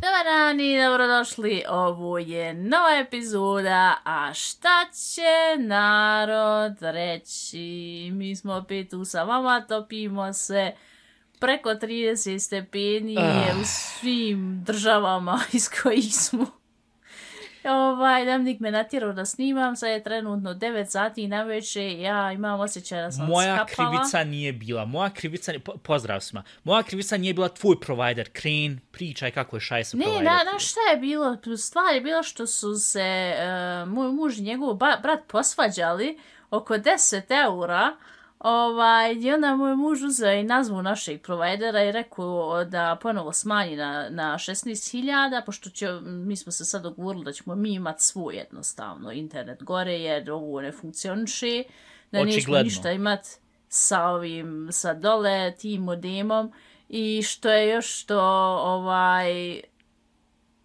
Dobar dan i dobrodošli. Ovo je nova epizoda, a šta će narod reći? Mi smo opet tu sa vama, topimo se preko 30 stepeni je u svim državama iz kojih smo. Ovaj, Damnik me natjerao da snimam, sad je trenutno 9 sati i naveče, ja imam osjećaj da sam Moja skapala. krivica nije bila, moja krivica, nije- po, pozdrav svima, moja krivica nije bila tvoj provider, Crane, pričaj kako je šaj sa Ne, provider. na, na šta je bilo? Stvar je bila što su se uh, moj muž i njegov ba, brat posvađali oko 10 eura. Ovaj, I onda moj muž uzeo i nazvu našeg provajdera i rekao da ponovo smanji na, na 16.000, pošto će, mi smo se sad dogovorili da ćemo mi imati svoj jednostavno internet gore, jer ovo ne funkcioniše, da nećemo ništa imati sa ovim, sa dole, tim modemom. I što je još što, ovaj,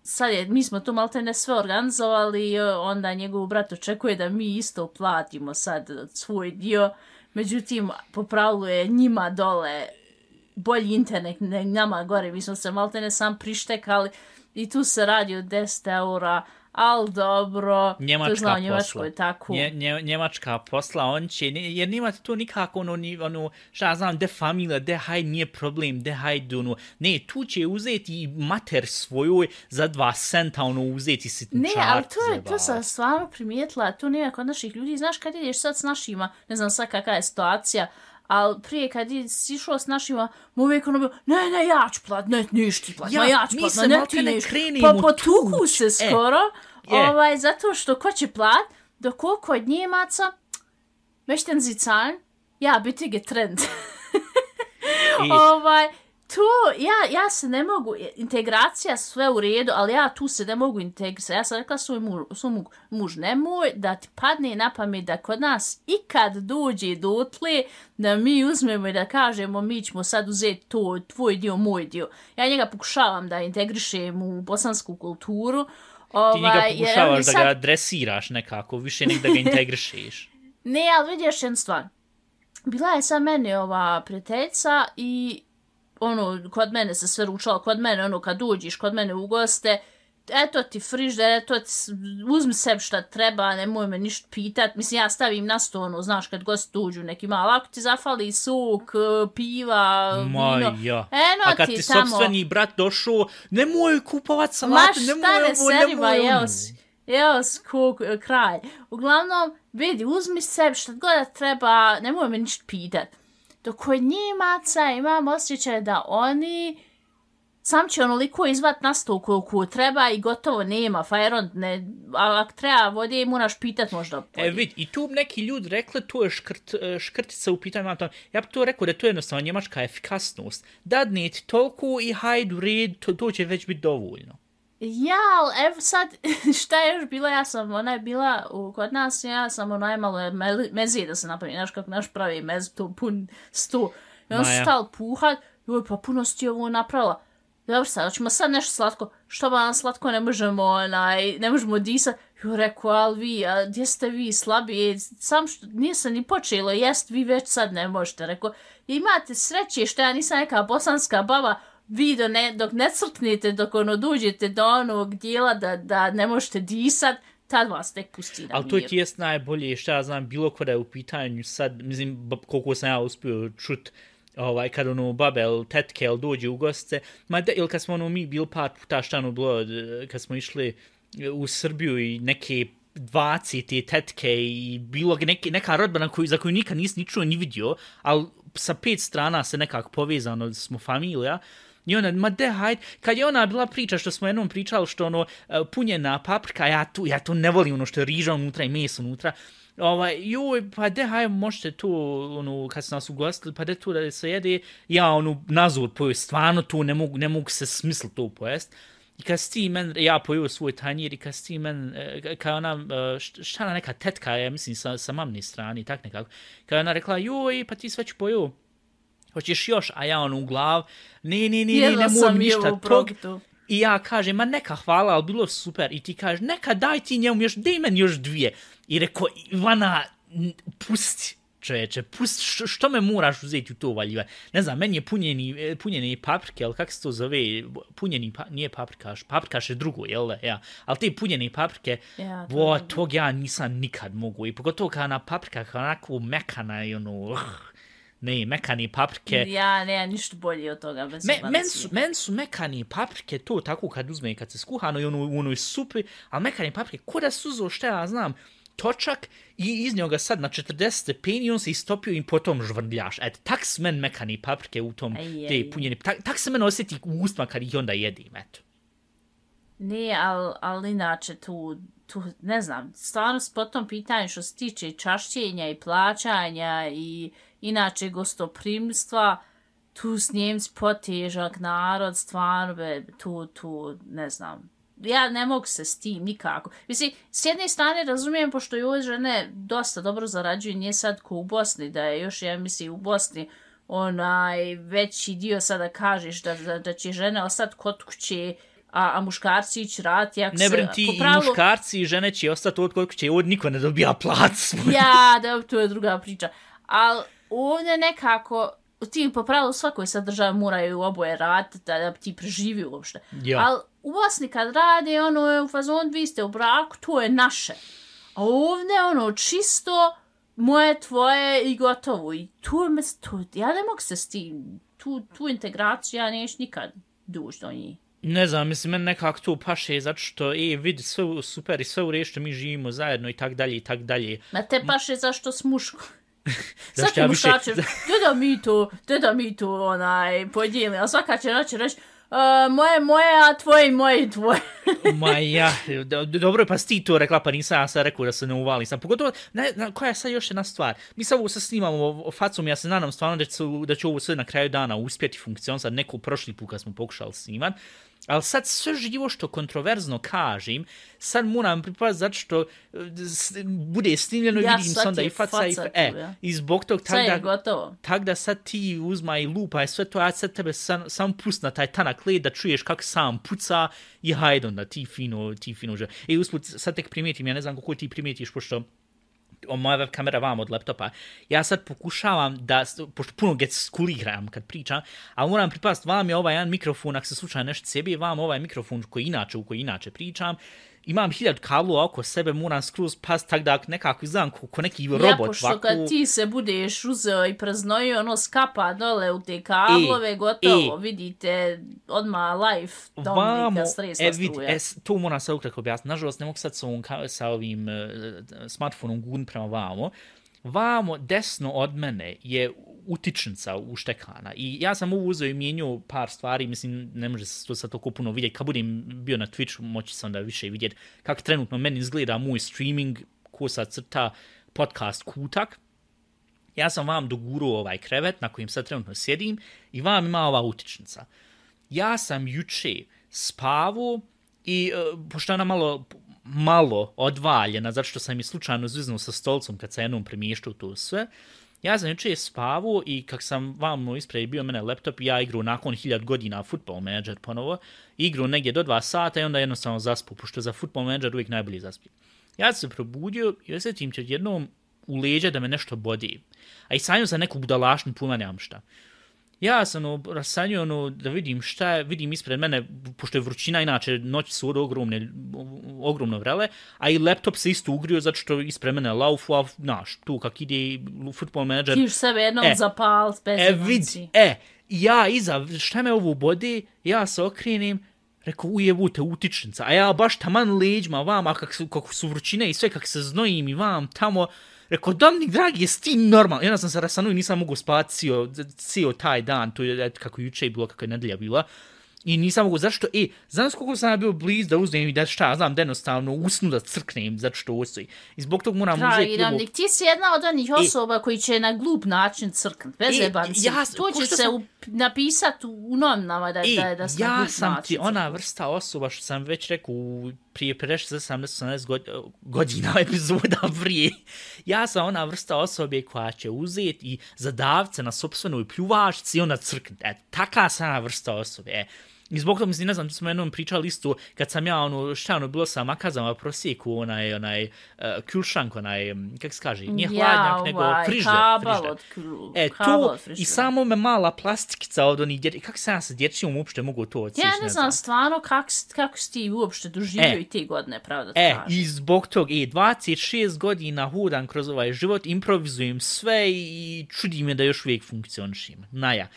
sad je, mi smo tu malte ne sve organizovali, onda njegov brat očekuje da mi isto platimo sad svoj dio, međutim, po pravilu je njima dole bolji internet nego nama gore, mi smo se maltene sam prištekali i tu se radi od 10 eura, ali dobro, to Njemačka zna u posla. Njemačkoj tako. Nje, nje, Njemačka posla, on će, ne, jer nemate tu nikako ono, ni, ono, šta znam, de familija, de haj nije problem, de hajde, ono, ne, tu će uzeti i mater svojoj za dva centa, ono, uzeti si Ne, ali to je, to sam stvarno primijetila, to nije kod naših ljudi, znaš kad ideš sad s našima, ne znam sad kakva je situacija, ali prije kad je si išao s našima, mu uvijek ono bilo, ne, ne, ja ću plat, ne, niš ti plat, Ja, ma ja ću plat, ma ne ti ne niš. Pa potuku se E, skoro, je. ovaj, zato što ko će plat, dok koliko od Njemaca, Sie zahlen? Ja, bitte getrennt. ovaj, tu, ja, ja se ne mogu, integracija sve u redu, ali ja tu se ne mogu integrisati. Ja sam rekla svoj muž, svoj muž, nemoj da ti padne na pamet da kod nas ikad dođe dotle da mi uzmemo i da kažemo mi ćemo sad uzeti to, tvoj dio, moj dio. Ja njega pokušavam da integrišem u bosansku kulturu. Ovaj, Ti njega jer pokušavaš oni da sad- ga dresiraš nekako, više nek da ga integrišeš. Ne, ali vidi još jednu stvar. Bila je sa meni ova prijateljica i ono, kod mene se sve ručalo, kod mene, ono, kad uđiš kod mene u goste, eto ti frižder, eto ti, uzmi sebi šta treba, nemoj me ništa pitat. Mislim, ja stavim na sto, ono, znaš, kad gosti uđu neki malo, ako ti zafali sok, e, piva, Ma vino, ja. eno A kad ti ti tamo... sopstveni brat došao, nemoj kupovat salatu, šta nemoj ne ovo, seriva, nemoj ono. si. Jeo si kuk, kraj. Uglavnom, vidi, uzmi sebi šta god treba, nemoj me ništa pitat. Dok kod Njemaca imam osjećaj da oni sam će onoliko izvat na stol koliko treba i gotovo nema, Fajron, ne, a ako treba vode, moraš pitat možda. E, vid, i tu neki ljudi rekli to je škrt, e, škrtica u pitanju, ja bi to rekao da to je jednostavno njemačka efikasnost. Dadne ti toliko i hajdu red, to, to će već biti dovoljno. Ja, ali evo sad, šta je još bila, ja sam, ona je bila u, kod nas, ja sam onaj malo me- mezije da se napravi, znaš kako naš pravi mez, to pun stu. I on se stal puhat, joj, pa puno si ti ovo napravila. Dobro sad, hoćemo sad nešto slatko, što ba nam slatko ne možemo, onaj, ne možemo disat. Jo, rekao, ali vi, a gdje ste vi slabiji, sam što, nisam ni počelo jest, vi već sad ne možete. Rekao, imate sreće što ja nisam neka bosanska baba, vi do ne, dok ne crknete, dok ono dođete do onog dijela da, da ne možete disat, tad vas tek pusti na Ali to ti jest najbolje, šta ja znam, bilo kada je u pitanju sad, mislim, koliko sam ja uspio čut, ovaj, kad ono babe ili tetke ili dođe u goste, ma da, ili kad smo ono mi bil par puta šta ono bilo, kad smo išli u Srbiju i neke dvaci te tetke i bilo neke, neka rodbina koju, za koju nikad nisi ni čuo ni vidio, ali sa pet strana se nekako povezano smo familija, I ona, ma de, hajde, kad je ona bila priča što smo jednom pričali što ono e, punjena paprika, ja tu, ja tu ne volim ono što je riža unutra i meso unutra, ovaj, joj, pa de, hajde, možete tu, ono, kad su nas ugostili, pa de tu da se jede, ja, ono, nazor poju, stvarno tu ne mogu, ne mogu se smisl to pojest. I kad si ti men, ja pojio svoj tanjir i kad si ti men, e, kad ona, e, šta ona neka tetka, ja mislim, sa, sa mamne strane, tak nekako, kad ona rekla, joj, pa ti sve ću pojio, hoćeš još, a ja ono u glav, ne, ne, ne, ne, ne mogu ništa tog. I ja kažem, ma neka hvala, ali bilo super. I ti kažeš, neka daj ti njemu još, daj meni još dvije. I rekao, Ivana, pusti, čoveče, pusti, što, što me moraš uzeti u to valjiva? Ne znam, meni je punjeni, e, punjeni paprike, ali kako se to zove, punjeni, pa, nije paprikaš, paprikaš je drugo, jel da, ja. Ali te punjene paprike, Ja, to drugo. tog ja nisam nikad mogu. I pogotovo kada na paprika, kao onako mekana i ono, uh, ne, mekani paprike. Ja nemam ništa bolje od toga. Bez Me, men, su, men su mekani paprike to tako kad uzme i kad se skuhano i ono, u onoj supi, ali mekani paprike, ko da suzo šta ja znam, točak i iznio ga sad na 40 stepeni i on se istopio i potom žvrljaš. Et, tak su men mekani paprike u tom, Aj, aj, te punjeni, tak, tak se men osjeti u ustima kad ih onda jedim, eto. Ne, ali al inače tu, tu, ne znam, stvarno s po tom pitanju što se tiče čašćenja i plaćanja i inače gostoprimstva, tu s Njemci potežak narod, stvarno, be, tu, tu, ne znam, ja ne mogu se s tim nikako. Mislim, s jedne strane razumijem, pošto i ove žene dosta dobro zarađuju, nije sad ko u Bosni, da je još, ja mislim, u Bosni onaj veći dio sada kažeš da, da, da će žene ostati kod kuće, a, a muškarci ići raditi. ako Ne se- brim ti po i muškarci i žene će ostati od kod kuće, od niko ne dobija plac. Ja, da, to je druga priča. Ali ovdje nekako, ti po pravilu svakoj sad državi moraju oboje raditi da, ti preživi uopšte. Ja. Ali u Bosni kad rade, ono je u fazon, vi ste u braku, to je naše. A ovdje, ono, čisto moje, tvoje i gotovo. I tu je, mes- tu, ja ne mogu se s tim, tu, tu integraciju ja neću nikad duž do njih. Ne znam, mislim, meni nekako to paše, zato što, e, vidi, sve super i sve u redu što mi živimo zajedno i tak dalje i tak dalje. Na te paše zašto s muškom. Svaki ja više- mušač će, da mi to, da mi to, onaj, podijeli, a svaka će reći, reći, uh, moje, moje, a tvoje, moje i tvoje. Ma ja, do- dobro, pa si ti to rekla, pa nisam ja sad rekao da se ne uvali sam. Pogotovo, ne, na, koja je sad još jedna stvar? Mi sad ovo sad snimamo o- facom, ja se nadam stvarno da će, da će ovo sve na kraju dana uspjeti funkcion, sad neko prošli put kad smo pokušali snimat, ali sad sve živo što kontroverzno kažem, sad moram pripaziti zato što e, bude snimljeno, Ja, vidim se onda i faca, i, faca tu, e, ja. i zbog tog tak da, gotovo. tak da sad ti uzma i lupa i sve to, ja sad tebe sam, sam pust na taj tanak led da čuješ kako sam puca i hajde onda ti fino, ti fino že. E, usput, sad tek primijetim, ja ne znam kako ti primijetiš, pošto moja web kamera vam od laptopa, ja sad pokušavam da, pošto puno gestikuliram kad pričam, ali moram pripast, vam je ovaj jedan mikrofon, ako se slučajno nešto sebi, vam ovaj mikrofon koji inače, u koji inače pričam, imam hiljadu kablova oko sebe, moram skroz past, tak da nekako izgledam ko, ko neki ja, robot. pošto ovako. kad ti se budeš uzeo i praznojio, ono skapa dole u te kablove, E, gotovo, e. vidite, odmah live, Vamo, Dominika stresla e, vid, struja. e, to moram sad ukratko objasniti. Nažalost, ne mogu sad sa, ovom, ka- sa ovim uh, smartfonom gun prema vamo. Vamo, desno od mene je utičnica uštekana i ja sam ovo uzeo i mijenio par stvari, mislim, ne može se to sad toliko puno vidjeti. Kad budem bio na Twitchu, moći sam da više vidjeti kako trenutno meni izgleda moj streaming, ko sad crta podcast kutak. Ja sam vam doguruo ovaj krevet na kojem sad trenutno sjedim i vam ima ova utičnica ja sam juče spavao i uh, pošto je ona malo malo odvaljena, zato što sam je slučajno zviznuo sa stolcom kad sam jednom premještao to sve, ja sam juče spavao i kak sam vam ispred bio mene laptop, ja igru nakon hiljad godina Football Manager ponovo, igru negdje do dva sata i onda jednostavno zaspu, pošto za Football Manager uvijek najbolje zaspi. Ja sam se probudio i osjetim će jednom u leđa da me nešto bodi. A i sanjam za neku budalašnu puma nemam šta. Ja sam ono, rasanio ono, da vidim šta je, vidim ispred mene, pošto je vrućina, inače noći su od ogromne, ogromno vrele, a i laptop se isto ugrio zato što ispred mene laufu, a naš, tu kak ide football manager, Ti už sebe jednom E, zapal, bez E, vid, e, ja iza, šta me ovo bode, ja se okrenem, rekao, ujebute, utičnica, a ja baš taman leđima vama, kak su, kako su vrućine i sve, kak se znojim i vam tamo, rekao, Dominik, dragi, jesi ti normalno? I onda sam se rasanuo i nisam mogu spati cijel, taj dan, to je kako juče je bilo, kako je nedelja bila. I nisam mogu, zašto, e, znaš koliko sam bio bliz da uzmem i da šta, znam, da jednostavno usnu da crknem, zato što ostoji. I zbog tog moram uzeti. Dominik, ti si jedna od onih osoba koji će na glup način crknut, bez E, jebanci. ja- to će se sam- u, napisat u, u novinama da, I da, da si na ja glup sam ti ona vrsta osoba što sam već rekao u prije 50-70 god, godina epizoda prije. Ja sam ona vrsta osobe koja će uzeti i zadavce na sobstvenoj pljuvačci i onda crkniti. E, taka sam ona vrsta osobe. E, I zbog toga, mislim, ne znam, tu smo jednom pričali isto, kad sam ja, ono, šta ono, bilo sa makazama prosjeku, onaj, onaj, uh, kulšank, onaj, um, kak se kaže, nije hladnjak, nego ovaj, frižder, kabel frižder. od kru- E, kabel to od i samo me mala plastikica od onih dječjih, kako sam ja sa dječjom uopšte mogu to odsjeći, Ja ne znam stvarno kak, kako si ti uopšte doživio E. i te godine, pravda E, kažem. i zbog tog, e, 26 godina hudam kroz ovaj život, improvizujem sve i čudi me da još uvijek funkcionišim. Naja.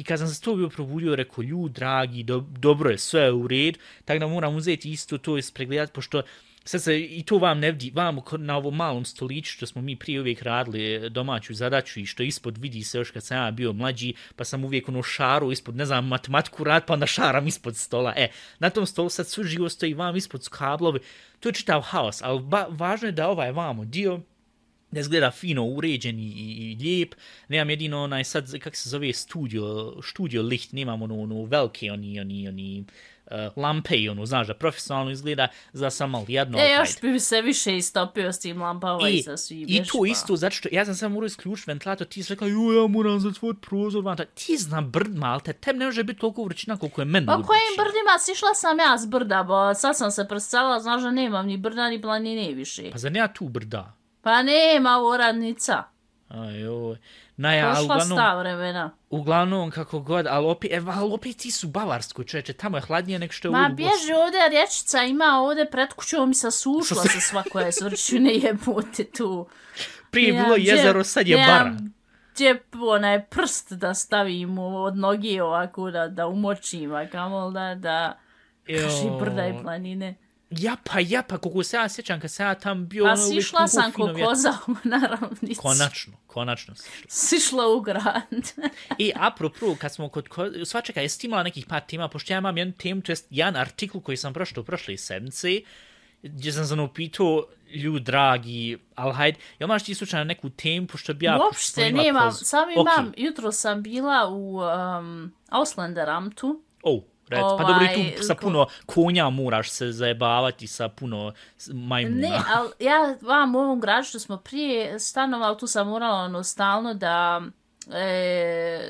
I kad sam se to bio probudio, rekao, ljud, dragi, do, dobro je, sve je u red, tako da moram uzeti isto to i spregledati, pošto sad se, i to vam ne vidi, vam na ovom malom stoliću što smo mi prije uvijek radili e, domaću zadaću i što ispod vidi se još kad sam ja bio mlađi, pa sam uvijek ono šaru ispod, ne znam, matematiku rad, pa onda šaram ispod stola. E, na tom stolu sad sve živo stoji vam ispod su kablovi, to je čitav haos, ali ba, važno je da ovaj vamo dio, da izgleda fino uređen i, i, i lijep. Nemam jedino onaj sad, kak se zove, studio, studio licht, nemam ono, ono velike, oni, oni, oni, uh, lampe i ono, znaš, da profesionalno izgleda, za sam malo jedno. E, još bi se više istopio s tim lampama i, I, sa svim. I to pa. isto, zato što ja sam samo morao isključiti ventilator, ti si rekla, jo, ja moram zatvot prozor, van, ti znam brd, malte, tem ne može biti toliko vrućina koliko je meni Pa kojim brdima sišla sam ja s brda, bo sad sam se prescala, znaš da nemam ni brda ni planine više. Pa zar nema tu brda? Pa nema uradnica. Ajoj. Naja, ali Prošla uglavnom, sta vremena. uglavnom, kako god, ali opet, e, ali opet ti su u Bavarskoj, čeče, tamo je hladnije nego što je Ma u bježi ovdje rječica ima ovdje pred kućom i sasušla se svako je svrčine jebote tu. Prije je bilo jezero, sad je nemam bara. Gdje onaj prst da stavim od noge ovako da, da umočim, a kamol da, da kaži brda i planine. Ja pa, ja pa, koliko se ja sjećam kad sam ja tam bio... Pa ono, sišla toliko sam ko koza na ravnici. Konačno, konačno sišla. Sišla u grad. I apropo, kad smo kod... Ko... Sva čekaj, jesi imala nekih par tema, pošto ja imam jednu temu, to jest jedan artikl koji sam prošao u prošle sedmice, gdje sam sam upitao ljud dragi, ali hajde, jel imaš ti slučajno neku temu, pošto bi ja... Uopšte nemam, kroz- sam imam, jutro sam bila u um, Auslanderamtu. Oh, rec, pa dobro i Ovaj, tu sa ko- puno konja moraš se zajebavati sa puno majmuna. Ne, ali ja vam u ovom gradu što smo prije stanovali, tu sam morala ono stalno da e,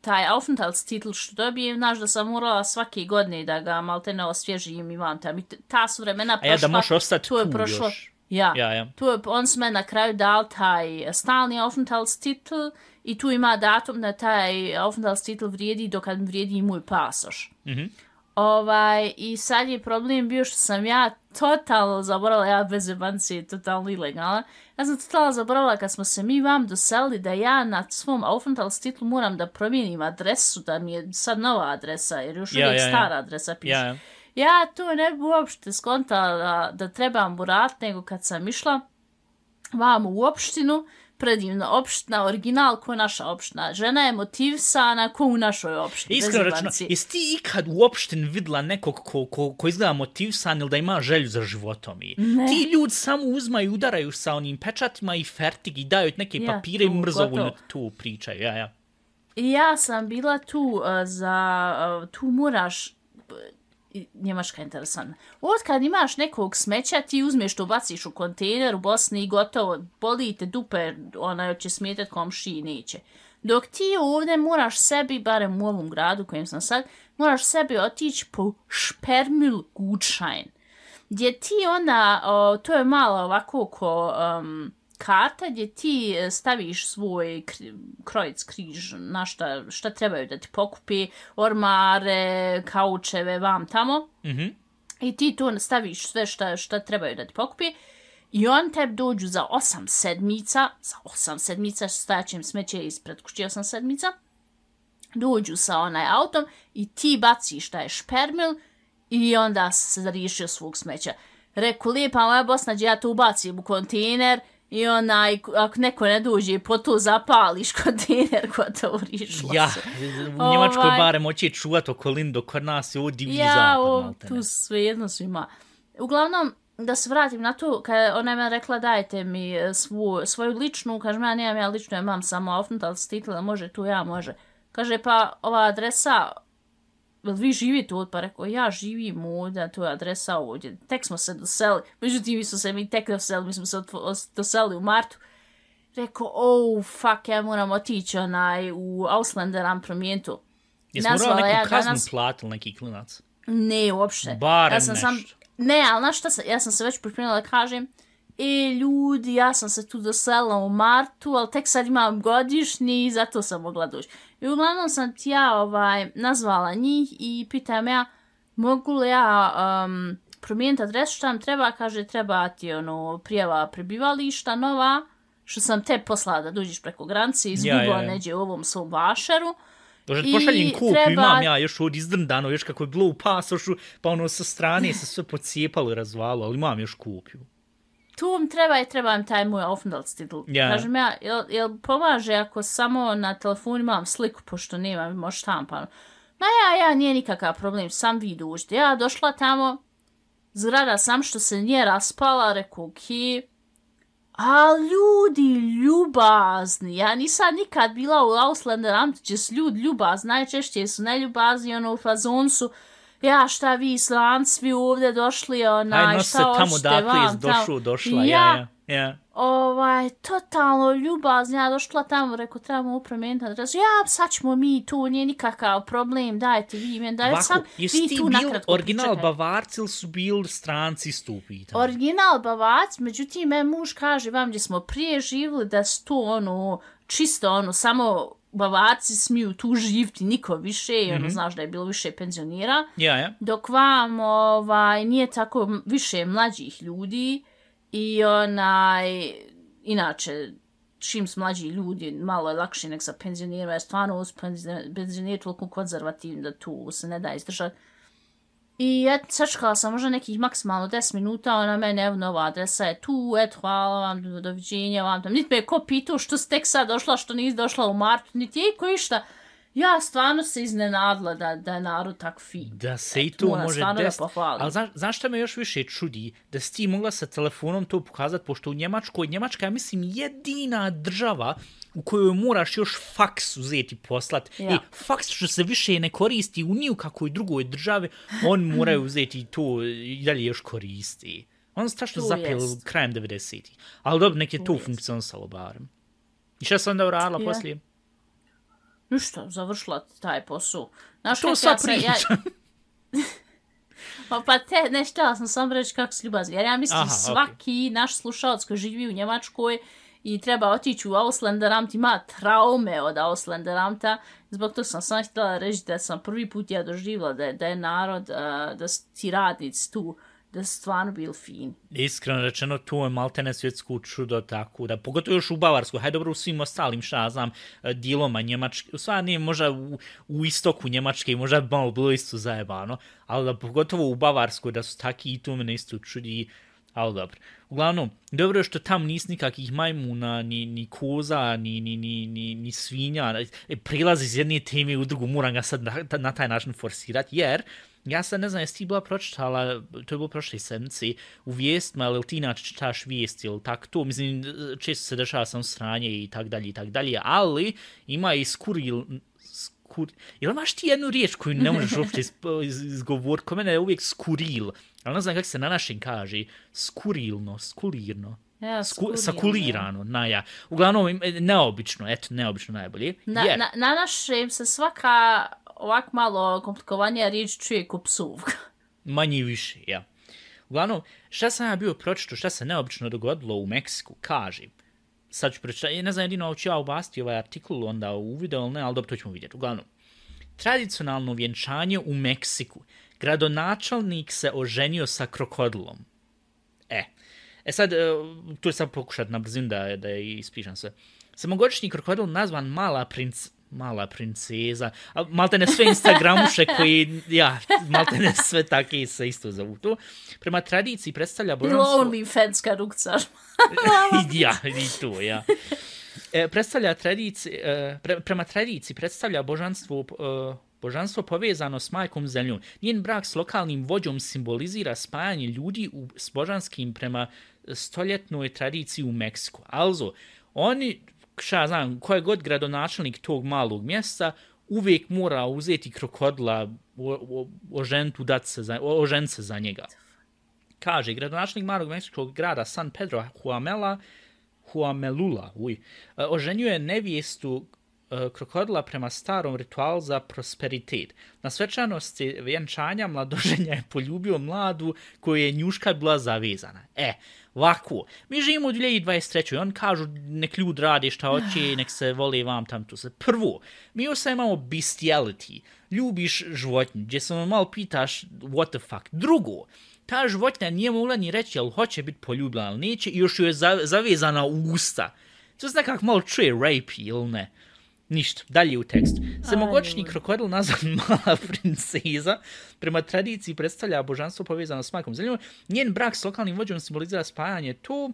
taj Aufenthaltstitel što dobijem, znaš da sam morala svake godine da ga malte ne osvježim i vam tam. I ta su vremena A prošla. ja da možeš ostati tu je tu prošlo, još. Ja, Ja, ja. Tu je, on su me na kraju dal taj stalni Aufenthaltstitel i tu ima datum da taj Aufenthaltstitel vrijedi dok kad vrijedi i moj pasoš. Mhm. Ovaj, I sad je problem bio što sam ja totalno zaboravila, ja bez jebanci, totalno ilegalna. Ja sam totalno zaboravila kad smo se mi vam doselili da ja na svom Aufenthaltstitlu moram da promijenim adresu, da mi je sad nova adresa, jer još Ja, uvijek ja, ja. stara adresa piše. Ja, ja. Ja to ne bi uopšte skontala da, da trebam urat, nego kad sam išla vam u opštinu, predivna opština, original ko naša opština. Žena je motivisana ko u našoj opštini. Iskreno rečeno, jesi ti ikad uopšte vidla nekog ko, ko, ko izgleda motivisan ili da ima želju za životom? I Ne. Ti ljudi samo uzmaju i udaraju sa onim pečatima i fertig i daju neke Ja, papire i tu, mrzovoljno gotovo. tu pričaju. Ja, ja. I ja sam bila tu uh, za, uh, tu moraš, i- Njemačka je interesantna. Od kad imaš nekog smeća, ti uzmeš to, baciš u kontejner u Bosni i gotovo, boli te dupe, ona će smijetat komšiji, neće. Dok ti ovdje moraš sebi, barem u ovom gradu kojem sam sad, moraš sebi otići po špermil gučajn. Gdje ti onda, o, to je malo ovako ko um, karta gdje ti e, staviš svoj krojec, križ, na šta, šta trebaju da ti pokupi, ormare, kaučeve, vam tamo. Mhm. I ti tu staviš sve šta, šta trebaju da ti pokupi. I on tebi dođu za osam sedmica, za osam sedmica, stajaćem smeće ispred kuće osam sedmica, dođu sa onaj autom i ti baciš taj špermil i onda se riješio svog smeća. Reku, lijepa moja Bosna, ja to ubacim u kontejner i onaj, ako neko ne dođe, po to zapališ kontejner, gotovo riješilo Ja, se. u Njemačkoj Ovaj- barem hoće čuvat okolinu, dok kod nas je ovo divlji Ja, zapad. maltene. tu svejedno svima. Uglavnom, da se vratim na to, kad ona je rekla dajte mi e, svu, svoju ličnu, kažem ja nemam ja ličnu, ja imam samo Aufenthaltstitel, može tu ja, može. Kaže pa ova adresa, jel vi živite ovdje? Pa rekao, ja živim ovdje, to je adresa ovdje. Tek smo se doseli, međutim mi smo se mi tek doseli, mi smo se doseli u martu. Rekao, oh, fuck, ja moram otići onaj u Auslander am promijeniti. Jesi morala nazvala neku ja kaznu danas... platil neki klinac? Ne, uopšte. Barem ja sam sam, nešto. ne, ali znaš šta sam, ja sam se već pripremila da kažem, e, ljudi, ja sam se tu doselila u martu, ali tek sad imam godišnji i zato sam mogla doći. I uglavnom sam ti ja ovaj, nazvala njih i pitam ja, mogu li ja um, promijeniti adresu, šta nam treba, kaže, treba ti ono, prijava prebivališta nova, što sam te poslala da dođeš preko granice, izgubila Ja, ja, ja. neđe u ovom svom vašeru. Dođe, I pošaljem kopiju, treba- imam ja još od izdrndano, još kako je bilo u pasošu, pa ono sa strane se sve pocijepalo i razvalo, ali imam još kopiju. Tu vam treba i treba vam taj moj aufenthaltstitel. Ja. Kažem ja, jel, jel pomaže ako samo na telefonu imam sliku, pošto nemam, može štampano. Ma ja, ja, nije nikakav problem, sam vi dužite. Ja došla tamo, zgrada sam što se nije raspala, rekao, okej, A ljudi ljubazni, ja nisam nikad bila u Auslander Amt, gdje su ljudi ljubazni, najčešće su neljubazni, ono u fazon su, ja šta vi slanci vi ovdje došli, onaj, Aj, šta tamo hoćete dakle vam iz došao, tamo. došla, ja, ja, ja. ovaj, totalno ljubazni, ja došla tamo, rekao, trebamo upromijeniti adresu, ja, sad ćemo mi tu, nije nikakav problem, dajte vi meni, dajte Ovako, sam, vi tu bil nakratko original pričekajte. Bavarci ili su bili stranci stupi tamo? Original Bavac, međutim, me muž kaže vam gdje smo prije živjeli da su to ono, čisto ono, samo Bavarci smiju tu živiti, niko više, i Mhm. ono, znaš da je bilo više penzionira, Ja, ja. dok vam ovaj, nije tako više mlađih ljudi i onaj, inače, čim su mlađi ljudi, malo je lakše nek sa penzionirima, jer stvarno uz penzion- penzionir je toliko konzervativni da tu se ne da izdržati. I et, sačekala sam možda nekih maksimalno 10 minuta, ona mene, evo, nova adresa je tu, et, hvala vam, doviđenja vam tam. Niti me je ko pitao što ste tek sad došla, što nisi došla u martu, niti je ko išta. Ja stvarno se iznenadila da, da je narod tako fin. Da se i Eto, to može desiti. pohvalim. Ali znaš, znaš šta me još više čudi? Da si ti mogla sa telefonom to pokazati, pošto u Njemačkoj, Njemačka je, mislim, jedina država u kojoj moraš još faks uzeti poslat. Ja. I faks što se više ne koristi u niju kakvoj drugoj državi, on moraju uzeti i to i dalje još koristi. On strašno Tu zapel jest. krajem 90-ih. Ali dobro, nek je to funkcionisalo barem. I šta sam onda uradila Ja. poslije? Ništa, završila taj posao. Znaš To sad ja ja-. Pa, pa te, ne štela sam sam reći kako si ljubazni. Jer ja mislim Aha, svaki naš slušalac koji živi u Njemačkoj i treba otići u Auslanderamt ima traume od Auslanderamta. Zbog toga sam sam htjela reći da sam prvi put ja doživjela da da je narod, uh, da su ti radnici tu, da su stvarno bili fini. Iskreno rečeno, to je maltene svjetsku čudo tako da, pogotovo još u Bavarskoj, hajde dobro u svim ostalim, šta ja znam, e, diloma Njemačke, u stvari nije možda u, u istoku Njemačke, možda bi malo bilo isto zajebano, ali da pogotovo u Bavarskoj da su taki i to mene isto čudi, ali dobro. Uglavnom, dobro je što tam nis nikakvih majmuna, ni, ni koza, ni, ni, ni, ni, ni svinja, e, prilazi iz jedne teme u drugu, moram ga sad na, na taj način forsirati, jer Ja sad ne znam, jesi ti bila pročitala, to je bilo prošle sedmice, u vijestima, ili ti inače čitaš vijesti ili tak to, mislim, često se dešava sam sranje i tak dalje i tak dalje, ali ima i skuril, skur, jel imaš ti jednu riječ koju ne možeš uopšte iz, iz, izgovoriti, ko mene je uvijek skuril, ali ne znam kako se na našem kaže, skurilno, skulirno. Ja, Sku, skurilno. sakulirano, ja. Uglavnom, im- neobično, eto, neobično najbolje. Na, na, na našem se svaka ovak malo komplikovanija riječ čuje ko psuvka. Manje više, ja. Uglavnom, šta sam ja bio pročito, šta se neobično dogodilo u Meksiku, kaže, sad ću pročitati, e, ne znam jedino ću ja ubasti ovaj artikul onda u video, ili ne, ali dobro, to ćemo vidjeti. Uglavnom, tradicionalno vjenčanje u Meksiku. Gradonačelnik se oženio sa krokodilom. E, e sad, e, tu je sad pokušat na brzinu da, da je ispišem sve. Samogodišnji krokodil nazvan Mala princ, Mala princeza, a malte ne sve Instagramuše koji, ja, malte ne sve takve se isto zovu tu. Prema tradiciji predstavlja božanstvo... Lonely fans kad rukcaš. ja, i to, ja. E, predstavlja tradici, e, pre, prema tradiciji predstavlja božanstvo, e, božanstvo povezano s majkom zemljom. Njen brak s lokalnim vođom simbolizira spajanje ljudi u, s božanskim prema stoljetnoj tradiciji u Meksiku. Also, oni, šta znam, ko god gradonačelnik tog malog mjesta, uvijek mora uzeti krokodila, o, o, ožentu, dat se za, o, ožen se za njega. Kaže, gradonačelnik malog meksičkog grada San Pedro Huamela, Huamelula, uj, e, oženjuje je nevijestu e, krokodila prema starom ritualu za prosperitet. Na svečanosti vjenčanja mladoženja je poljubio mladu koju je njuška bila zavezana. E, Ovako, mi živimo u 2023. i on kažu nek ljudi radi šta hoće, nek se vole vam tam tu se. Prvo, mi osaj imamo bestiality, ljubiš životinju, gdje se malo pitaš what the fuck. Drugo, ta životinja nije mogla ni reći jel hoće biti poljubljena ili neće i još ju je zavezana u usta. To se nekak malo čuje rape ili ne. Ništa, dalje u tekstu. Sedmogodišnji krokodil nazvan mala princeza prema tradiciji predstavlja božanstvo povezano s majkom zemljom. Njen brak s lokalnim vođom simbolizira spajanje tu.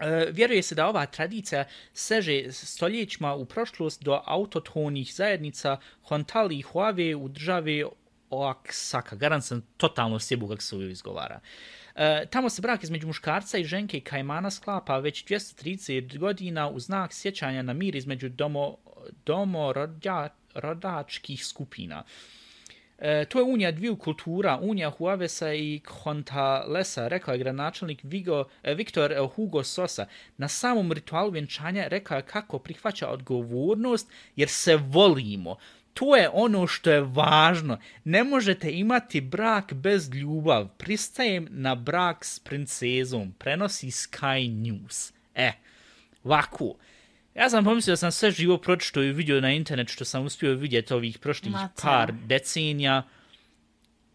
E, vjeruje se da ova tradicija seže stoljećima u prošlost do autotonih zajednica Hontali i Huave u državi Oaxaca. Garant sam totalno sjebu kako se izgovara. E, tamo se brak između muškarca i ženke Kajmana sklapa već 230 godina u znak sjećanja na mir između domo, domorodačkih skupina. E, to je unija dviju kultura, unija Huavesa i Kontalesa, rekao je gradonačelnik Vigo, e, Viktor Hugo Sosa. Na samom ritualu vjenčanja rekao je kako prihvaća odgovornost jer se volimo. To je ono što je važno. Ne možete imati brak bez ljubav. Pristajem na brak s princezom. Prenosi Sky News. E, vaku. Ja sam pomislio da sam sve živo pročito i vidio na internet što sam uspio vidjeti ovih prošlih Mate. par decenija.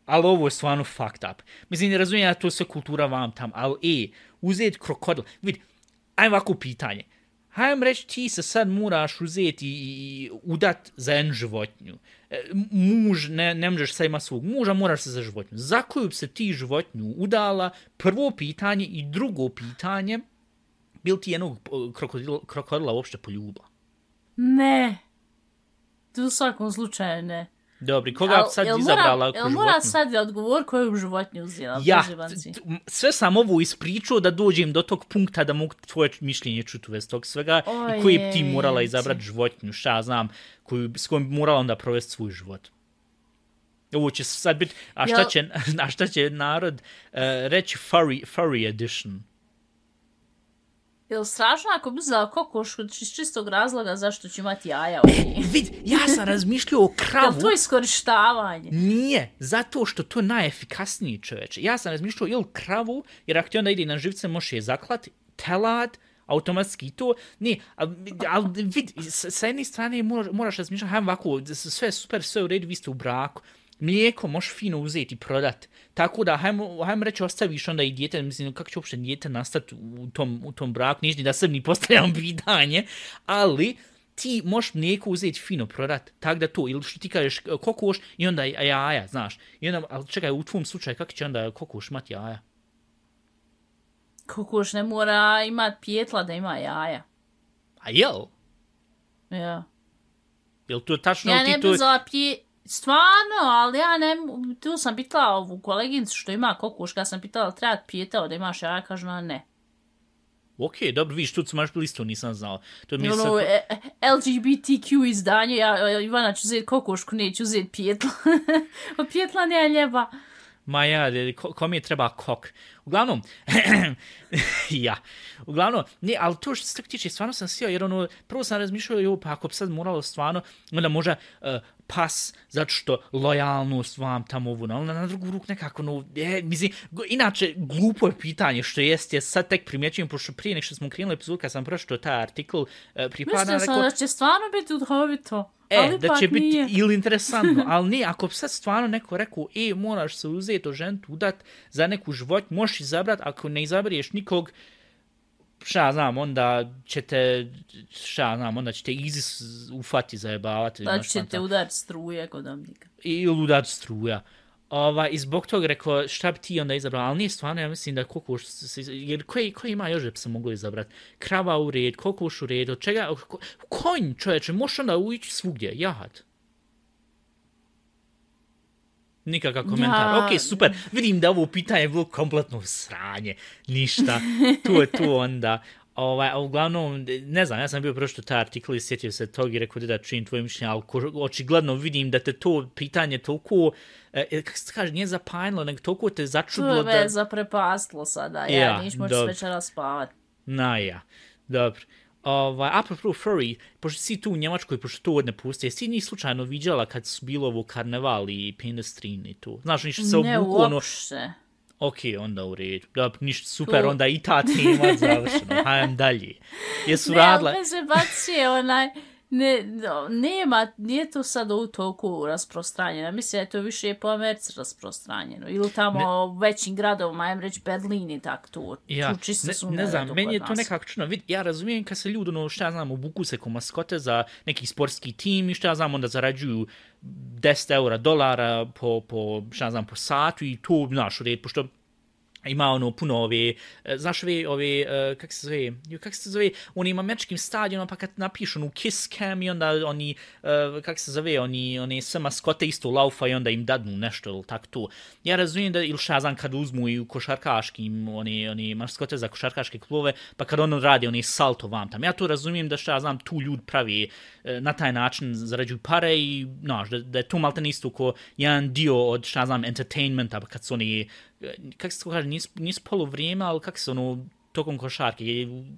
Ali ovo je stvarno fucked up. Mislim, ne razumijem da to sve kultura vam tam, ali e, uzeti krokodil. Vidi, ajmo ovako pitanje. Hajmo reći, ti se sad moraš uzeti i udat za jednu životinju. E, muž, ne, ne možeš sad ima svog muža, moraš se za životinju. Za koju bi se ti životinju udala? Prvo pitanje i drugo pitanje, bil ti jednog krokodila, krokodila uopšte poljubila? Ne. U svakom slučaju ne. Dobri, koga al, sad jel izabrala mora, jel mora sad odgovor koju životinju uzela? Ja, sve sam ovo ispričao da dođem do tog punkta da mogu tvoje mišljenje čuti u vez tog svega o, i koji je, ti morala izabrati životinju, šta znam, koju, s kojom bi morala onda provesti svoj život. Ovo će sad biti, a šta, jel... će, a šta će narod uh, reći furry, furry edition? Je li strašno ako bi uzela kokošku iz čistog razloga zašto će imati jaja u njih? Vid, ja sam razmišljao o kravu. Je to iskorištavanje? Nije, zato što to je najefikasniji čoveče. Ja sam razmišljao ili kravu, jer ako ti onda ide na živce, može je zaklati, telad, automatski to. Ne, ali al, vid, sa jedne strane moraš, moraš razmišljati, hajmo ovako, sve super, sve u redu, vi ste u braku mlijeko možeš fino uzeti i prodat. Tako da, hajmo, hajmo reći, ostaviš onda i djete, mislim, kako će uopšte djete nastati u tom, u tom braku, ništa da sam ni postavljam pitanje, ali ti možeš mlijeko uzeti fino prodat, tak da to, ili što ti kažeš kokoš i onda jaja, znaš. I onda, ali čekaj, u tvom slučaju, kako će onda kokoš imati jaja? Kokoš ne mora imat pjetla da ima jaja. A jel? Ja. Jel to tačno? Ja ne bi zala pje... Stvarno, ali ja ne, tu sam pitala ovu koleginicu što ima kokuška, sam pitala treba pitao da imaš ja, kažu na ne. Ok, dobro, viš, tu imaš listu, nisam znao. To mi no, sad... no, e, LGBTQ izdanje, ja, Ivana ću uzeti kokošku, neću uzeti pjetla. pjetla nije ljeba. Ma ja, ko, ko mi je treba kok? Uglavnom, ja, uglavnom, ne, ali to što se tiče, stvarno sam sio, jer ono, prvo sam razmišljao, jo, pa ako bi sad moralo stvarno, onda možda uh, pas, zato što lojalnost vam tamo ovu, ali na drugu ruku nekako, no, je, mislim, inače, glupo je pitanje što jest, je sad tek primjećujem, pošto prije nek što smo krenuli epizod, kad sam prošao taj artikl, uh, pripada... Mislim sam da će stvarno biti udhovito. E, ali da će biti nije. ili interesantno, ali ne, ako sad stvarno neko rekao, e, moraš se uzeti o žentu udat za neku život, možeš izabrat, ako ne izabereš nikog, šta znam, onda ćete, šta znam, onda ćete izi ufati zajebavati. Da ćete udariti struje kod omnika. Ili udariti struja. Ova, I zbog toga rekao, šta bi ti onda izabrao, ali nije stvarno, ja mislim da kokoš, jer koji, koji ima još da bi se mogli izabrati? Krava u red, kokoš u red, od čega, ko, konj čovječe, možeš onda ući svugdje, jahat. Nikakav komentar. Ja. Ok, super. Vidim da ovo pitanje je bilo kompletno sranje. Ništa. Tu je tu onda. Ovaj, uglavnom, ne znam, ja sam bio prošto taj artikl i sjetio se tog i rekao da činim tvoje mišljenje, ali očigledno vidim da te to pitanje toliko, e, e kako se kaže, nije zapanjilo, nego toliko te začudilo da... To je me zaprepastilo sada, ja, ja niš možeš večera spavati. Na ja, dobro. Ovaj, apropo furry, pošto si tu u Njemačkoj, pošto to ne puste, jesi njih slučajno viđala kad su bilo ovo karneval i penestrin i tu? Znaš, ništa se Ne, obuku, ono, uopšte. ok, onda u redu. Da, ništa super, Tu- onda i ta tema završeno. Hajem dalje. Jesu Ne, radile... ali se bacije onaj, ne, no, nema, nije to sad u toliko rasprostranjeno. Mislim da je to više po Americi rasprostranjeno. Ili tamo ne. u većim gradovima, ajem reći Berlin i tak. Ja, Tu čisto ne, ne znam, meni je to nas. nekako čudno. Vid, ja razumijem kad se ljudi, ono, šta ja znam, obuku se ko maskote za neki sportski tim i šta ja znam, onda zarađuju 10 eura, dolara po, po, šta ja znam, po satu i to, znaš, u red, pošto ima ono puno ove, e, znaš ove, ove, e, kak se zove, kak se zove, u onim američkim stadionima pa kad napišu onu kiss cam i onda oni, e, kak se zove, oni, one sve maskote isto laufa i onda im dadnu nešto ili tak to. Ja razumijem da, ili šta znam, kad uzmu i u košarkaškim, oni, oni maskote za košarkaške klubove, pa kad ono radi, oni salto vam tam. Ja to razumijem da šta znam, tu ljud pravi na taj način zarađuju pare i, znaš, da, da je to malte isto ko jedan dio od, šta znam, entertainmenta, pa kad su oni, e, kak se to kaže, nis, nis polu vrijeme, ali kak se ono, tokom košarke,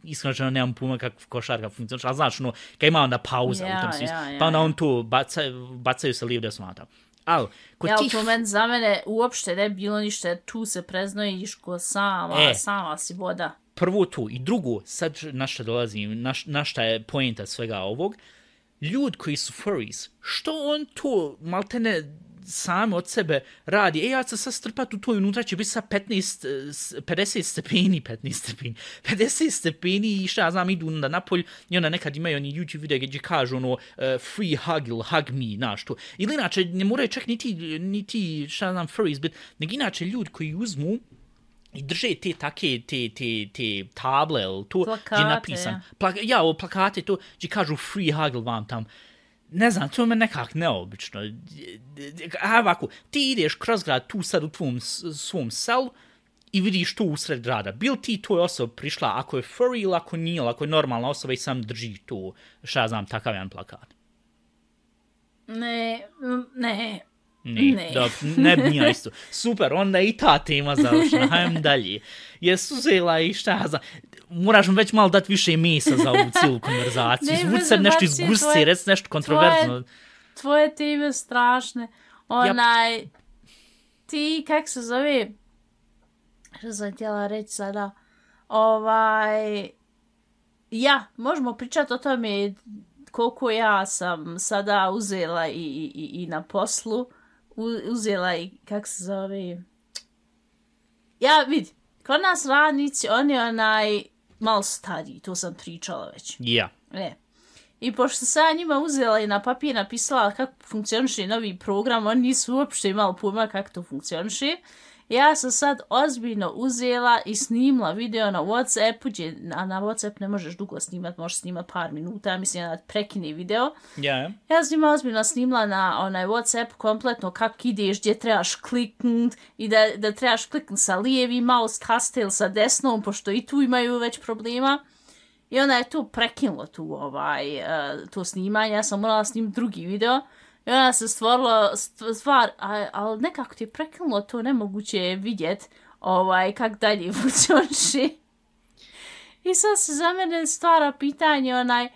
iskreno rečeno nemam puma kako košarka funkcioniš, ali znaš, ono, kad ima onda pauza Ja, u tom smislu, ja, ja, pa onda on tu baca, bacaju se lijevo desno nata. Ali, kod Ja, tih to men za mene uopšte ne bi bilo ništa, tu se preznojiš ko sama, E. sama si voda. prvo to i drugo, sad na šta dolazim, na, na šta je poenta svega ovog, ljud koji su furries, što on to maltene sam od sebe radi, e ja ću sad strpat u to i unutra će biti sa 15, eh, s- 50 stepeni, 15 stepeni, 50 stepeni i šta ja znam, idu onda napolj i onda nekad imaju oni YouTube video gdje kažu ono uh, free hug ili hug me, znaš to. Ili inače, ne moraju čak niti, niti šta ja znam, furries bit, nego inače ljudi koji uzmu i drže te take, te, te, te table, to, gdje je Plakate, napisan. ja. Ja, o plakate, to, gdje kažu free hug vam tam. Ne znam, to me nekak neobično. A ovako, ti ideš kroz grad tu sad u tvom svom selu i vidiš to usred grada. Bil ti toj osobi prišla ako je furry ili ako nije, ako je normalna osoba i sam drži tu, šta znam, takav jedan plakat. Ne, ne, Ne, Ne. da, ne bi ja isto. Super, onda i ta tema završena, hajdem dalje. Jesu uzela i šta znam, moraš mu već malo dati više mesa za ovu cijelu konverzaciju. Ne, Zvuci bez se nešto iz zabacije, gusti, tvoje- reci nešto kontroverzno. tvoje teme strašne. Onaj, ti, kak se zove, što sam htjela reći sada, ovaj, ja, možemo pričati o tome koliko ja sam sada uzela i, i, i, na poslu, uzela i, kak se zove, ja, vidi, kod nas radnici, oni onaj, malo stariji, to sam pričala već. Ja. Ne. I pošto sam ja njima uzela i na papir napisala kako funkcioniše novi program, oni nisu uopšte imali pojma kako to funkcioniše. Ja sam sad ozbiljno uzela i snimla video na Whatsappu, gdje, a na Whatsapp ne možeš dugo snimat, možeš snimat par minuta, mislim da prekine video. Ja, ja. Sam ozbiljno snimla na onaj Whatsapp kompletno kako ideš, gdje trebaš kliknut i da, da trebaš kliknut sa lijevi mouse taste ili sa desnom, pošto i tu imaju već problema. I onda je tu prekinulo tu ovaj, uh, to snimanje, ja sam morala snimiti drugi video. I onda se stvorila stvar, ali nekako ti je prekinulo to nemoguće je vidjet ovaj, kak dalje funkcioniše. I sad se za mene stvara pitanje onaj,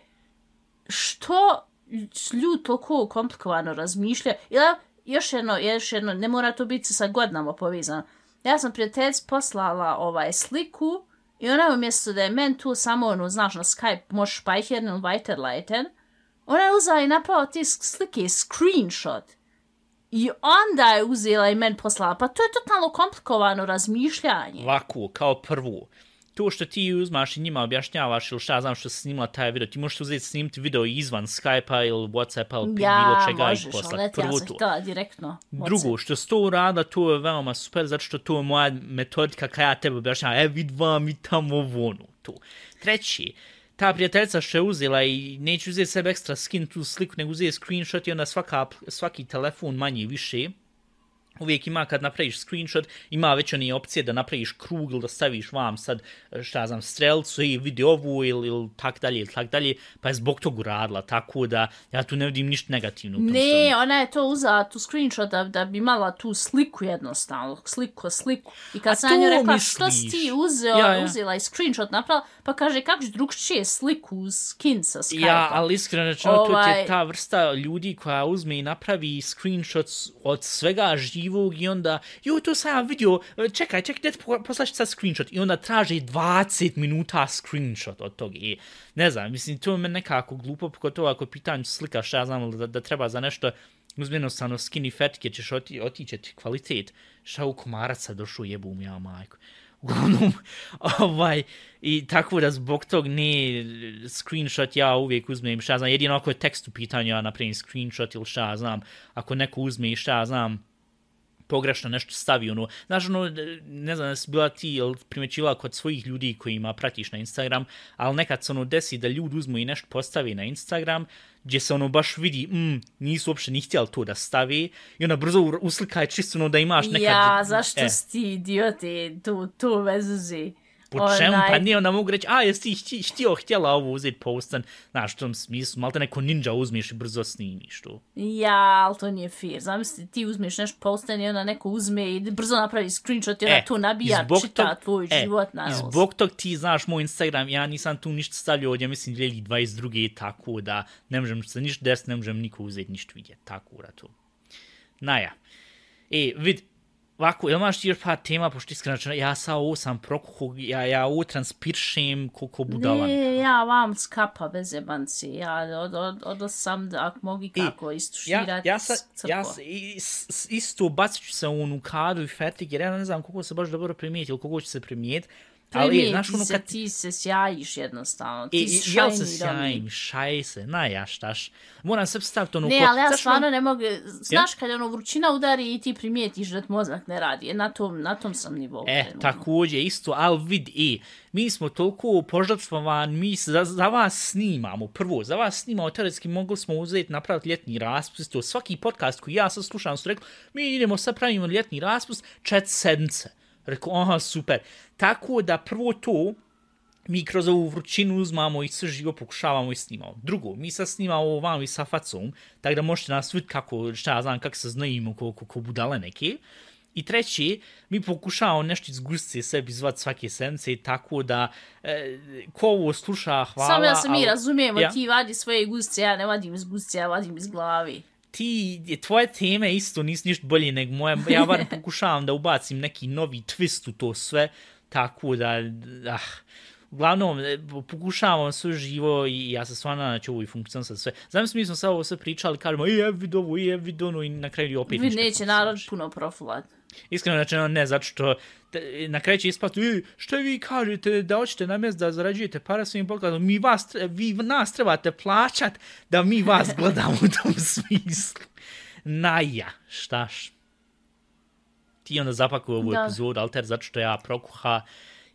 što ljudi toliko komplikovano razmišljaju. Ili još jedno, još jedno, ne mora to biti sa godinama povezano. Ja sam prijateljic poslala ovaj sliku i ona umjesto da je men tu samo ono, znaš, na Skype možeš pa speichern ili weiterleiten, ona je uzela i napravo te slike screenshot. I onda je uzela i men poslala. Pa to je totalno komplikovano razmišljanje. Ovako, kao prvo, to što ti uzmaš i njima objašnjavaš ili šta ja znam što si snimila taj video, ti možeš uzeti snimiti video izvan Skype-a ili Whatsappa ili Ja, bilo čega možeš, i poslati. ja sam to. htjela direktno. Drugo, što si to uradila, to je veoma super, zato što to je moja metodika kada ja tebe objašnjavam, e, vid vam i tamo vonu, to. Treći, ta prijateljica što je uzela i neću uzeti sebe ekstra skin tu sliku, nego uzeti screenshot i onda svaka, svaki telefon manje više, uvijek ima kad napraviš screenshot, ima već one opcije da napraviš krug ili da staviš vam sad, šta znam, strelcu i vidi ovu ili, ili tak dalje ili tak dalje, pa je zbog toga uradila, tako da ja tu ne vidim ništa negativno. Ne, svemu. ona je to uzela tu screenshot da, da bi imala tu sliku jednostavno, sliku, sliku. I kad A sam to rekla misliš? što si ti uzeo, Ja, ja. uzela i screenshot napravila, pa kaže kako ću drugčije sliku skin sa Skype-a. Ja, ali iskreno rečeno, ovaj... to je ta vrsta ljudi koja uzme i napravi screenshots od svega živog i onda, joj, to sam ja vidio, e, čekaj, čekaj, da po- poslaš sad screenshot i onda traži 20 minuta screenshot od toga. I, ne znam, mislim, to je me nekako glupo, pogotovo ako je pitanju slika, šta ja znam, da, da treba za nešto uzmjeno stano skinny fat, gdje ćeš oti, otići ti kvalitet. Šta u komaraca došao jebum ja majku. Uglavnom, ovaj, i tako da zbog tog ne screenshot ja uvijek uzmem, šta ja znam, jedino ako je tekst u pitanju, ja napravim screenshot ili šta znam, ako neko uzme i šta znam, pogrešno nešto stavi, ono, znaš, ono, ne znam, da si bila ti ili primećila kod svojih ljudi kojima pratiš na Instagram, ali nekad se ono desi da ljudi uzmu i nešto postavi na Instagram, gdje se ono baš vidi, mm, nisu uopšte ni htjeli to da stavi, i onda brzo uslikaj čisto ono da imaš nekad... Ja, zašto e, si ti idioti tu, tu vezuzi? Po čemu? Pa nije, onda mogu reći, a, jesi ti hti- htio, htjela ovo uzeti postan, znaš, u tom smislu, malo te neko ninja uzmiš i brzo snimiš to. Ja, ali to nije fair. Zamisli, ti uzmeš nešto postan i onda neko uzme i brzo napravi screenshot i onda tu nabija, i zbog čita tog- tvoj e, život na I nos. zbog tog ti znaš moj Instagram, ja nisam tu ništa stavljao od, ja mislim, 2022. tako da ne možem se ništa desiti, ne možem niko uzeti ništa vidjeti, tako da to. Naja. E, vid, ovako, jel imaš ti još par tema, pošto iskreno ja sa ovo sam prokuhu, ja, ja ovo transpiršem koliko budalan. Ne, ja vam skapa bez jebanci. Ja od, od, od sam da ako mogu kako ja, istuširati ja, sa, crko. ja sa, isto bacit ću se u onu kadu i fetik, jer ja ne znam koliko se baš dobro primijeti ili koliko će se primijeti. Ali, znaš, ono se, kad, ti se sjajiš jednostavno. I, Ti i, si jel se sjajim, šaj se, na ja. Moram se staviti ono Ne, ko- ali ja znaš, stvarno ono- ne mogu, znaš kad ono vrućina udari i ti primijetiš da mozak ne radi, na tom, na tom sam nivou. E, također, isto, ali vid, i, mi smo toliko požrtvovani, mi za, za vas snimamo, prvo, za vas snimamo, teoretski mogli smo uzeti, napraviti ljetni raspust, to svaki podcast koji ja sad slušam su rekli, mi idemo sad pravimo ljetni raspust, čet sedmice. Rekao, aha, super. Tako da prvo to, mi kroz ovu vrućinu uzmamo i sve živo pokušavamo i snimamo. Drugo, mi sad snimamo ovo vam i sa facom, tako da možete nas vidjeti kako, šta ja znam, kako se znajimo, ko, ko, ko budale neke. I treći, mi pokušavamo nešto iz gustice sebi zvat svake sedmice i tako da e, ko ovo sluša, hvala. Samo da se mi ali- razumijemo, Ja. ti vadi svoje guzice, ja ne vadim iz guzice, ja vadim iz glavi. Ti, tvoje teme isto nisu ništa bolje nego moje. Ja bar pokušavam da ubacim neki novi twist u to sve, tako da, ah, uglavnom, e, pokušavam sve živo i ja se stvarno znači ovo i funkcionisati sve. Znam mi smo sad ovo sve pričali, kažemo, i ev vid ovo, i ev vid ono, i na kraju opet Vid ništa neće narod puno profilat. Iskreno rečeno ne, zato što te- na kraju će ispati, "E, što vi kažete da hoćete na mjesto da zarađujete para svojim podcastom, mi vas, vi nas trebate plaćat da mi vas gledamo u tom smislu. Naja, štaš. Ti onda zapakuju ovu Da. epizodu, alter, zato što ja prokuha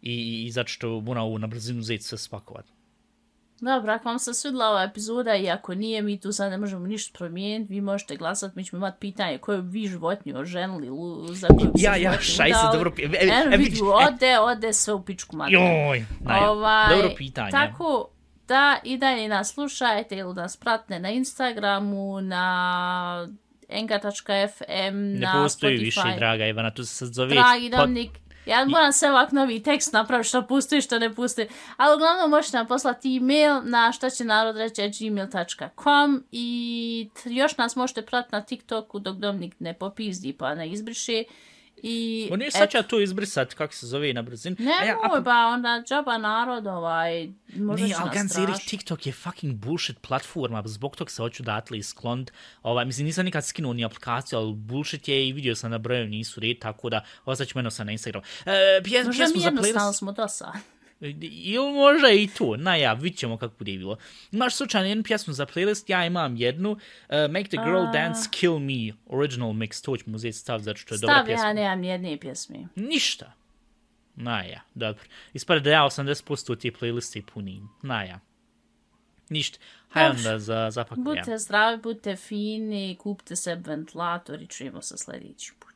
i, i zato što moram ovu na brzinu uzeti sve spakovat. Dobro, ako vam se svidla ova epizoda i ako nije, mi tu sad ne možemo ništa promijeniti, vi možete glasati, mi ćemo imati pitanje koju bi vi životinju oženili, za koju bi Ja, ja, šaj se, dobro, e, e, Eno, e, vidiš, e. ode, ode sve u pičku materiju. Joj, naja, Ovaj, dobro pitanje. Tako da i dalje nas slušajte ili nas pratne na Instagramu, na enga.fm, ne na postoji Spotify. više, draga Ivana, tu se sad zove... Dragi pod- Dominik, ja moram sve ovak novi tekst napraviti što pusti što ne pusti. Ali uglavnom možete nam poslati e-mail na šta će narod reći gmail.com i još nas možete pratiti na TikToku dok Dominik ne popizdi pa ne izbriše. I, On je sad ja to izbrisati, kako se zove na brzinu. Ne, ja, moj, pa onda džaba narod, ovaj, možda Ne, će ali nas gan seriš, strašiti. TikTok je fucking bullshit platforma, zbog tog se hoću datle isklonit. Ovaj, mislim, nisam nikad skinuo ni aplikaciju, ali bullshit je i vidio sam na broju nisu red, tako da ostaću meno sam na Instagram. E, pjes, Možda mi jednostavno smo. Ili možda i to, na ja, vidit ćemo kako bude bilo. Imaš slučajno jednu pjesmu za playlist, ja imam jednu, uh, Make the Girl A. Dance Kill Me, original mix, to ćemo uzeti stav, zato što je dobra Stav, pjesma. ja nemam jedne pjesme. Ništa. Naja, dobro. Ispade da ja 80% te playliste punim. Naja. Ništa. Hajde onda za zapakujem. Budite zdravi, budite fini, kupite se ventilator i čujemo se sljedeći put.